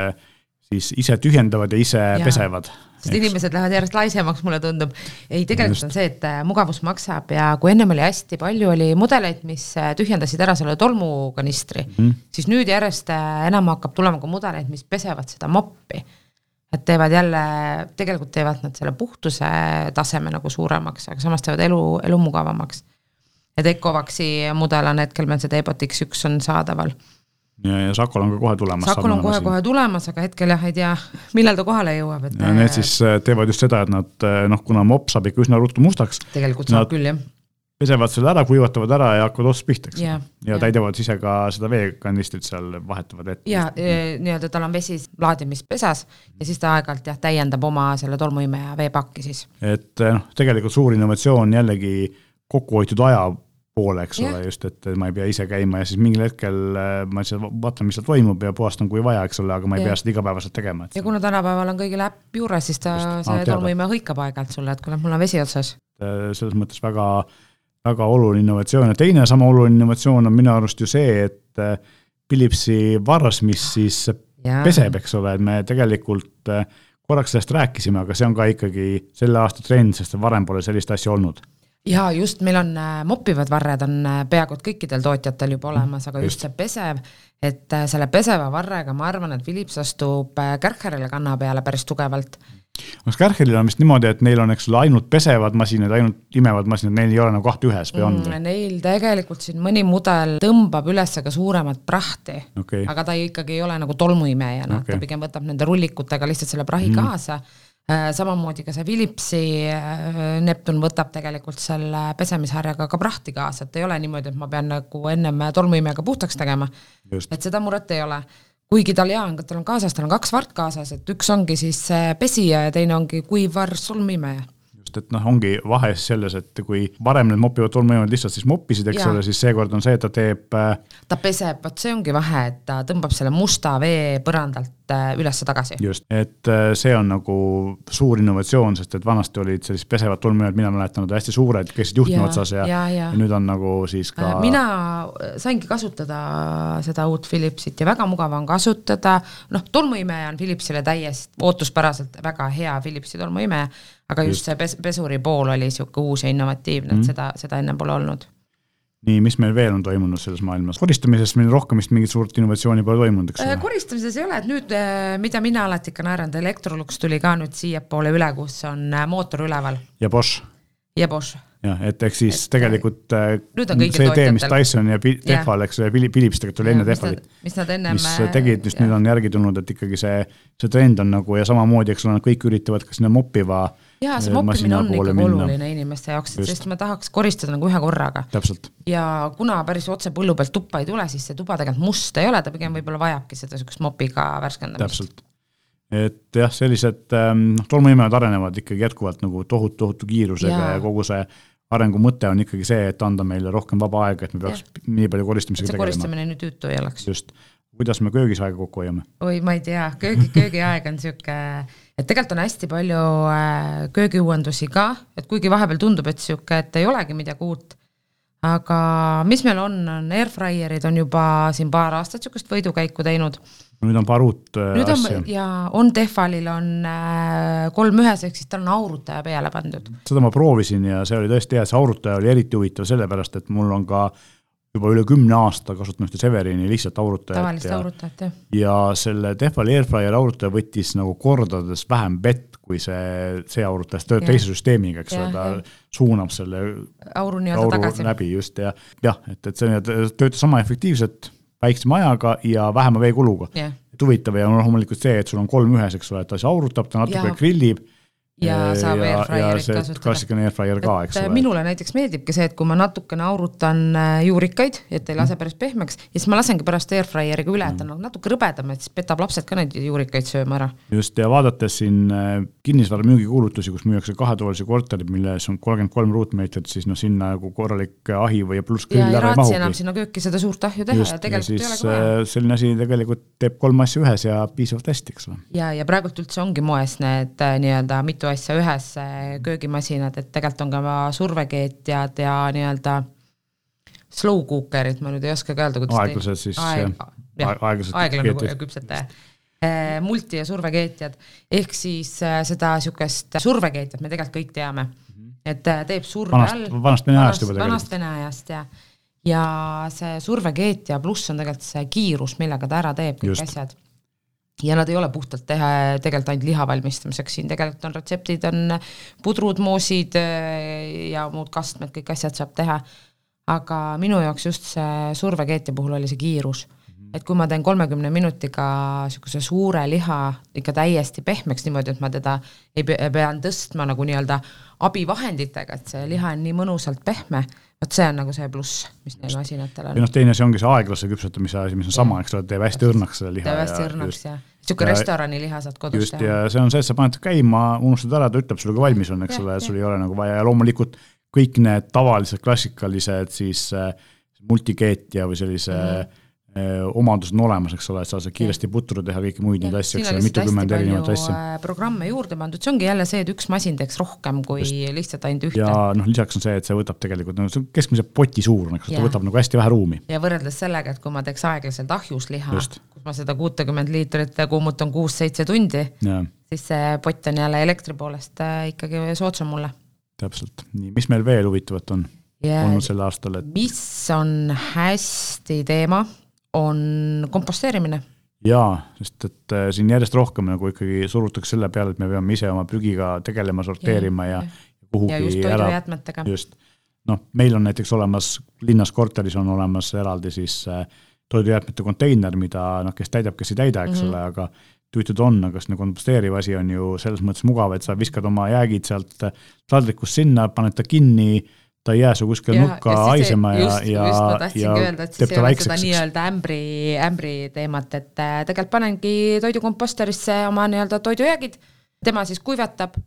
siis ise tühjendavad ja ise ja. pesevad sest eks. inimesed lähevad järjest laisemaks, mulle tundub. ei, tegelikult Just. on see, et äh, mugavus maksab ja kui ennem oli hästi palju oli mudeleid, mis äh, tühjendasid ära selle tolmukanistri mm, -hmm. siis nüüd järjest äh, enam hakkab tulema ka mudeleid, mis pesevad seda moppi. et teevad jälle, tegelikult teevad nad selle puhtuse taseme nagu suuremaks, aga samas teevad elu, elu mugavamaks. et Ecovaxi mudel on hetkel meil see Debot X1 on saadaval ja, ja Sakol on ka kohe tulemas. Sakol on kohe-kohe tulemas, aga hetkel jah, ei tea, millal ta kohale jõuab, et. ja need siis äh, teevad just seda, et nad äh, noh, kuna mopp saab ikka üsna ruttu mustaks. tegelikult saab küll, jah. pesevad selle ära, kuivatavad ära ja hakkavad otsast pihta, eks. ja, ja täidavad ise ka seda veekanistrit seal, vahetavad ette. ja e, nii-öelda tal on vesi laadimispesas ja siis ta aeg-ajalt jah, täiendab oma selle tolmuimeja veepakki siis. et noh, tegelikult suur innovatsioon jällegi kokkuhoitud aja poole, eks ole, just, et ma ei pea ise käima ja siis mingil hetkel äh, ma lihtsalt vaatan, mis seal toimub ja puhastan, kui vaja, eks ole, aga ma ei ja. pea seda igapäevaselt tegema. ja kuna tänapäeval on kõigil äpp juures, siis ta, see tolmuimeja hõikab aegalt sulle, et kuule, mul on vesi otsas. Äh, selles mõttes väga, väga oluline innovatsioon ja teine sama oluline innovatsioon on minu arust ju see, et äh, Philipsi varras, mis siis ja. peseb, eks ole, et me tegelikult korraks sellest rääkisime, aga see on ka ikkagi selle aasta trend, sest varem pole sellist asja olnud ja just, meil on äh, moppivad varred on äh, peaaegu et kõikidel tootjatel juba olemas, aga just see pesev, et äh, selle peseva varrega ma arvan, et Philips astub Kärcherile kanna peale päris tugevalt. kas Kärcheril on vist niimoodi, et neil on, eks ole, ainult pesevad masinad, ainult imevad masinad, neil ei ole nagu kahte ühes või on mm,? Neil tegelikult siin mõni mudel tõmbab üles ka suuremat prahti okay., aga ta ei, ikkagi ei ole nagu tolmuimejana okay., ta pigem võtab nende rullikutega lihtsalt selle prahi mm. kaasa samamoodi ka see Philipsi äh, Neptun võtab tegelikult selle pesemisharjaga ka prahti kaasa, et ei ole niimoodi, et ma pean nagu ennem tolmuimejaga puhtaks tegema. et seda muret ei ole. kuigi tal jaa, tal on kaasas, tal on kaks vart kaasas, et üks ongi siis pesija ja teine ongi kuiv varr solmimeja just, et noh, ongi vahe selles, et kui varem need mopivad tolmuimejad lihtsalt siis moppisid, eks ole, siis seekord on see, et ta teeb. Äh, ta peseb, vot see ongi vahe, et ta tõmbab selle musta vee põrandalt äh, üles-tagasi. just, et äh, see on nagu suur innovatsioon, sest et vanasti olid sellised pesevad tolmuimejad, mina mäletan, nad hästi suured, käisid juhtme otsas ja, ja, ja. ja nüüd on nagu siis ka. mina saingi kasutada seda uut Philipsit ja väga mugav on kasutada, noh, tolmuimeja on Philipsile täiesti ootuspäraselt väga hea Philipsi tolmuimeja aga just, just see pes-, pesuri pool oli niisugune uus ja innovatiivne mm, -hmm. et seda, seda enne pole olnud. Nii, mis meil veel on toimunud selles maailmas, koristamises meil rohkem vist mingit suurt innovatsiooni pole toimunud, eks ole äh,? koristamises ei ole, et nüüd, äh, mida mina alati ikka naeran, Electrolux tuli ka nüüd siiapoole üle, kus on äh, mootor üleval. ja Bosch. ja Bosch jah, et ehk siis et, tegelikult see tee, mis Dyson ja Tehval, eks ole, Philips tegelikult oli enne Tehvalit. mis nad ennem mis tegid, just nüüd on järgi tulnud, et ikkagi see, see trend on nagu ja samamoodi, eks ole, nad kõik üritavad ka sinna moppiva jaa, see moppimine on ikkagi minna. oluline inimeste jaoks, et sest me tahaks koristada nagu ühe korraga. ja kuna päris otse põllu pealt tuppa ei tule, siis see tuba tegelikult must ei ole, ta pigem võib-olla vajabki seda niisugust mopiga värskendamist. Et jah, sellised ähm, noh, tolmuimejad arenevad ikkagi jätkuvalt nagu tohutu, tohutu kiirusega ja. ja kogu see arengu mõte on ikkagi see, et anda meile rohkem vaba aega, et me peaks ja. nii palju koristamisega tegelema. koristamine nüüd tüütu ei oleks. just. kuidas me köögis aega kokku hoiame? oi, ma ei tea, köögi, köögiaeg on niisugune et tegelikult on hästi palju äh, köögiuuendusi ka, et kuigi vahepeal tundub, et sihuke, et ei olegi midagi uut, aga mis meil on, on airfryerid on juba siin paar aastat niisugust võidukäiku teinud nüüd on paar uut äh, nüüd asja. ja on Tehvalil on äh, kolm ühes, ehk siis tal on aurutaja peale pandud. seda ma proovisin ja see oli tõesti hea, see aurutaja oli eriti huvitav sellepärast, et mul on ka juba üle kümne aasta kasutanud ühte Severini lihtsalt aurutajat. tavalist ja, aurutajat, jah. ja selle Tehvali Airfryer aurutaja võttis nagu kordades vähem vett kui see, see aurutaja, sest ta töötab teise süsteemiga, eks ole, ta suunab selle auru nii-öelda tagasi. läbi just ja jah, et, et see töötas sama efektiivselt väiksema ajaga ja vähema veekuluga yeah.. et huvitav ja loomulikult see, et sul on kolm ühes, eks ole, et ta siis aurutab, ta natuke ja. grillib ja saab airfryerit kasutada. klassikaline airfryer ka, eks ole. minule näiteks meeldibki see, et kui ma natukene aurutan äh, juurikaid, et ei lase mm. päris pehmeks, ja siis ma lasengi pärast airfryeriga üle, et ta on mm. natuke rõbedam, et siis petab lapsed ka neid juurikaid sööma ära. just, ja vaadates siin äh, kinnisvara müügikuulutusi, kus müüakse kahetoalisi korterid, milles on kolmkümmend kolm ruutmeetrit, siis noh, sinna nagu korralik ahi või pluss grill ära ei mahugi. enam sinna kööki seda suurt ahju teha just, ja tegelikult ja siis, ei ole ka vaja. Äh, selline asi tegelikult teeb kolm asja ühes ja piisavalt hästi, eks ole. ja, ja praegult üldse ongi moes need nii-öelda mitu mitu asja ühes köögimasinad, et tegelikult on ka survekeetjad ja nii-öelda slow cooker'id, ma nüüd ei oskagi öelda, kuidas aeglased siis aeg, jah, aeglane küpsetaja äh, multi- ja survekeetjad, ehk siis äh, seda niisugust survekeetjat me tegelikult kõik teame, mhm. et teeb surve vanast, all. vanast Vene ajast juba tegelikult. vanast Vene ajast, jah. ja see survekeetja pluss on tegelikult see kiirus, millega ta ära teeb kõik Just. asjad ja nad ei ole puhtalt teha tegelikult ainult liha valmistamiseks, siin tegelikult on retseptid, on pudrud, moosid äh, ja muud kastmed, kõik asjad saab teha. aga minu jaoks just see survekeetja puhul oli see kiirus. -hmm. et kui ma teen kolmekümne minutiga niisuguse suure liha ikka täiesti pehmeks niimoodi, et ma teda ei pea, pean tõstma nagu nii-öelda abivahenditega, et see liha on nii mõnusalt pehme vot see on nagu see pluss, mis neil masinatel on. ja noh, teine asi ongi see aeglase küpsetamise asi, mis on sama, eks ole, teeb hästi õrnaks selle liha. teeb hästi õrnaks ja niisugune restorani saad kodus just, teha. ja see on see, et sa paned käima, unustad ära, ta ütleb sulle, kui valmis on, eks ole, sul ei ole nagu vaja ja loomulikult kõik need tavalised klassikalised siis äh, multikeetja või sellise mm -hmm omadused on olemas, eks ole, et sa saad kiiresti putru teha, kõiki muid neid asju, eks ole, mitukümmend erinevat asja. Äh, programme juurde pandud, see ongi jälle see, et üks masin teeks rohkem kui Just. lihtsalt ainult ühte. ja noh, lisaks on see, et see võtab tegelikult, no see on keskmise poti suurune, eks ta võtab nagu hästi vähe ruumi. ja võrreldes sellega, et kui ma teeks aeglaselt ahjus liha, kus ma seda kuutekümmet liitrit kuumutan kuus-seitse tundi, siis see pott on jälle elektri poolest äh, ikkagi soodsam mulle. täpselt, nii, mis meil veel huvitavat on? Olnud sel aastal, et mis on hästi teema, on komposteerimine. jaa, sest et äh, siin järjest rohkem nagu ikkagi surutakse selle peale, et me peame ise oma prügiga tegelema, sorteerima ja, ja, kuhugi ja just toidujäätmetega. just, noh, meil on näiteks olemas, linnas korteris on olemas eraldi siis äh, toidujäätmete konteiner, mida noh, kes täidab, kes ei täida, eks mm -hmm. ole, aga tüütud on, aga see komposteeriv asi on ju selles mõttes mugav, et sa viskad oma jäägid sealt taldrikust sinna, paned ta kinni ta ei jää su kuskile nurka haisema ja, ja, ja öelda, et siis ei ole seda nii-öelda ämbri, ämbri teemat, et äh, tegelikult panengi toidukomposterisse oma nii-öelda toidujäägid, tema siis kuivatab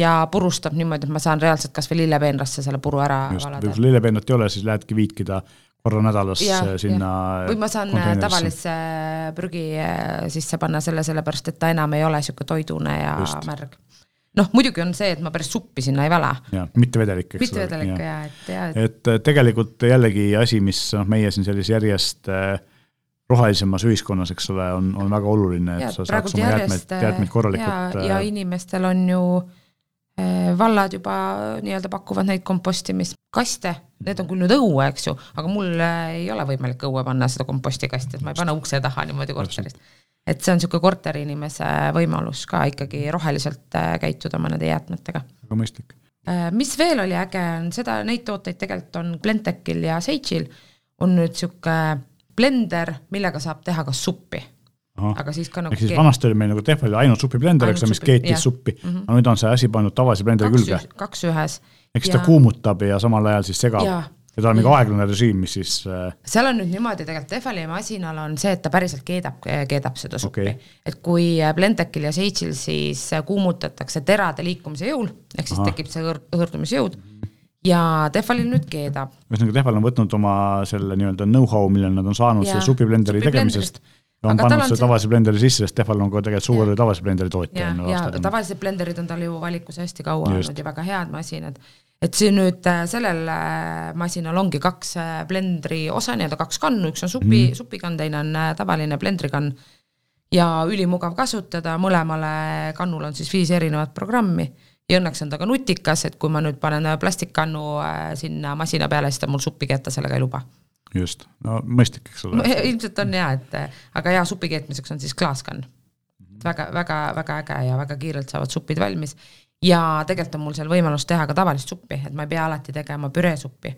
ja purustab niimoodi, et ma saan reaalselt kas või lillepeenrasse selle puru ära Just, valada. kui sul lillepeenrat ei ole, siis lähedki viidki ta korra nädalas ja, sinna või ma saan äh, tavalisse prügi äh, sisse panna selle, sellepärast et ta enam ei ole niisugune toidune ja Just. märg noh, muidugi on see, et ma päris suppi sinna ei vala. jah, mitte vedelik, eks. mitte vedelik ja, et ja et... et äh, tegelikult jällegi asi, mis noh, meie siin sellises järjest äh, rohelisemas ühiskonnas, eks ole, on, on väga oluline, et ja, sa saaks oma jäätmeid, äh, jäätmeid korralikult. ja, ja inimestel on ju äh, vallad juba nii-öelda pakuvad neid kompostimiskaste, need on küll nüüd õue, eks ju, aga mul ei ole võimalik õue panna seda kompostikasti, et ma ei pane ukse taha niimoodi korteris et see on niisugune korteriinimese võimalus ka ikkagi roheliselt äh, käituda oma nende jäätmetega. väga mõistlik. Äh, mis veel oli äge, on seda, neid tooteid tegelikult on Blendtechil ja Sage'il on nüüd niisugune blender, millega saab teha ka suppi. aga siis ka nagu ehk siis vanasti oli meil nagu Tehval ainult supiblender, eks ole, mis keetis suppi mm, -hmm. aga nüüd on see asi pandud tavalise blenderi külge. kaks ühes. Ehk siis ta kuumutab ja samal ajal siis segab. Ja ta on mingi aeglane režiim, mis siis äh... seal on nüüd niimoodi tegelikult Tehvali masinal on see, et ta päriselt keedab, keedab seda suppi. Okay.. et kui äh, Blendtechil ja Sage'il siis äh, kuumutatakse terade liikumise jõul, ehk siis Aha. tekib see hõõr-, hõõrdumisjõud ja Tehvalil nüüd keedab. ühesõnaga, Tehval on võtnud oma selle nii-öelda know-how, mille nad on saanud selle supiblenderi tegemisest ja on pannud selle tavalise blenderi sisse, sest Tehval on ka tegelikult suur tavalise blenderi tootja. ja, ja tavalised blenderid on tal ju valikus hästi kaua olnud ja väga head masinad et siin nüüd äh, sellel äh, masinal ongi kaks äh, blendri osa, nii-öelda kaks kannu, üks on supi mm., supikann, teine on tavaline blendrikann. ja ülimugav kasutada, mõlemale kannul on siis viis erinevat programmi. Ja õnneks on ta ka nutikas, et kui ma nüüd panen plastikkannu sinna masina peale, siis ta mul suppi keeta sellega ei luba. Just, no mõistlik, eks ole. ilmselt on jaa, et aga jaa, supi keetmiseks on siis klaaskann. -hmm.. väga, väga, väga äge ja väga kiirelt saavad supid valmis ja tegelikult on mul seal võimalus teha ka tavalist suppi, et ma ei pea alati tegema püreesuppi.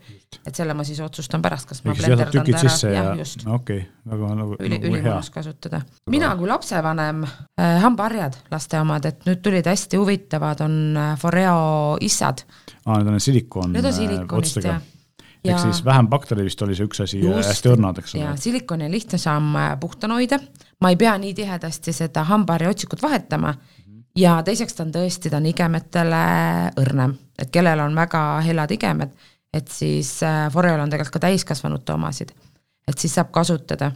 et selle ma siis otsustan pärast, kas ma blenderdan ta ära, jah, just. okei okay,, väga nagu, Üli, nagu ülimõnus kasutada. mina kui lapsevanem äh,, hambaharjad laste omad, et nüüd tulid hästi huvitavad, on äh, Foreo issad. aa, need on silikoon. Need on äh, silikonist jah Ja... ehk siis vähem baktereid vist oli see üks asi ja hästi õrnad, eks ole. ja silikoni on lihtne samm äh, puhtana hoida, ma ei pea nii tihedasti seda hambaharja otsikut vahetama ja teiseks ta on tõesti, ta on igemetele õrnem, et kellel on väga helad igemed, et siis äh, Foreal on tegelikult ka täiskasvanute omasid, et siis saab kasutada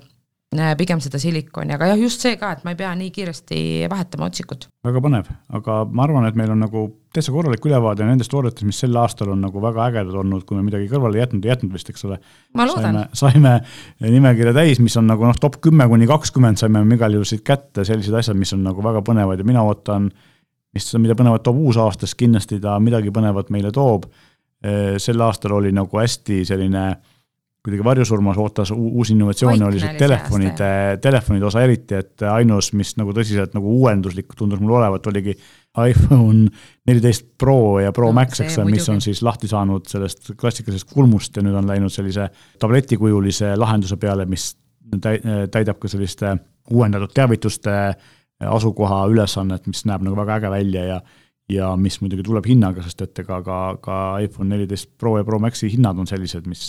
pigem seda silikoni, aga jah, just see ka, et ma ei pea nii kiiresti vahetama otsikut. väga põnev, aga ma arvan, et meil on nagu täitsa korralik ülevaade nendest toodetest, mis sel aastal on nagu väga ägedad olnud, kui me midagi kõrvale jätnud, jätnud vist, eks ole. loodan. saime nimekirja täis, mis on nagu noh, top kümme kuni kakskümmend saime igal juhul siit kätte, sellised asjad, mis on nagu väga põnevad ja mina ootan, mis, mida põnevat toob uus aasta, sest kindlasti ta midagi põnevat meile toob. sel aastal oli nagu hästi selline kuidagi varjusurmas ootas uus innovatsioon oli see telefonide, telefonide osa eriti, et ainus, mis nagu tõsiselt nagu uuenduslik tundus mulle olevat, oligi iPhone neliteist Pro ja Pro no, Max, eks ole, mis on siis lahti saanud sellest klassikalisest kulmust ja nüüd on läinud sellise tabletikujulise lahenduse peale, mis täidab ka selliste uuendatud teavituste asukoha ülesannet, mis näeb nagu väga äge välja ja ja mis muidugi tuleb hinnaga, sest et ega ka, ka iPhone neliteist Pro ja Pro Maxi hinnad on sellised, mis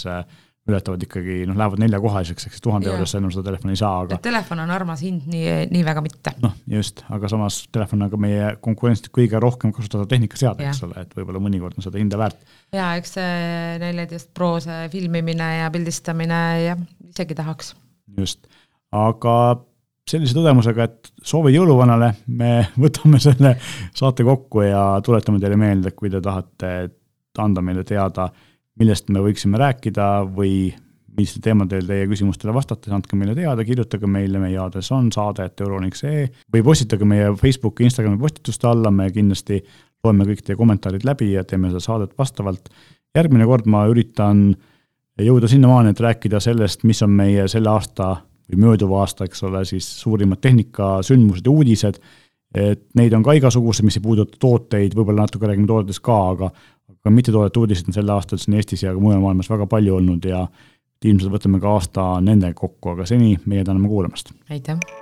ületavad ikkagi noh, lähevad neljakohaliseks, siis tuhande eurosse enam seda telefoni ei saa, aga. telefon on armas hind, nii, nii väga mitte. noh, just, aga samas telefon on ka meie konkurentsist kõige rohkem kasutatav tehnikaseade, eks ole, et võib-olla mõnikord on seda hinda väärt. ja eks see neljateist Pro see filmimine ja pildistamine ja isegi tahaks. just, aga sellise tõdemusega, et soovid jõuluvanale, me võtame selle saate kokku ja tuletame teile meelde, kui te tahate anda meile teada millest me võiksime rääkida või millistel teemadel teie küsimustele vastates, andke meile teada, kirjutage meile, meie aadress on saade.euroniks.ee või postitage meie Facebooki, Instagrami postituste alla, me kindlasti loeme kõik teie kommentaarid läbi ja teeme seda saadet vastavalt. järgmine kord ma üritan jõuda sinnamaani, et rääkida sellest, mis on meie selle aasta või mööduva aasta, eks ole, siis suurimad tehnikasündmused ja uudised, et neid on ka igasuguseid, mis ei puuduta tooteid, võib-olla natuke räägime toodetest ka, aga aga mittetoodete uudiseid on sel aastal siin Eestis ja ka mujal maailmas väga palju olnud ja ilmselt võtame ka aasta nendega kokku, aga seni meie täname kuulamast. aitäh!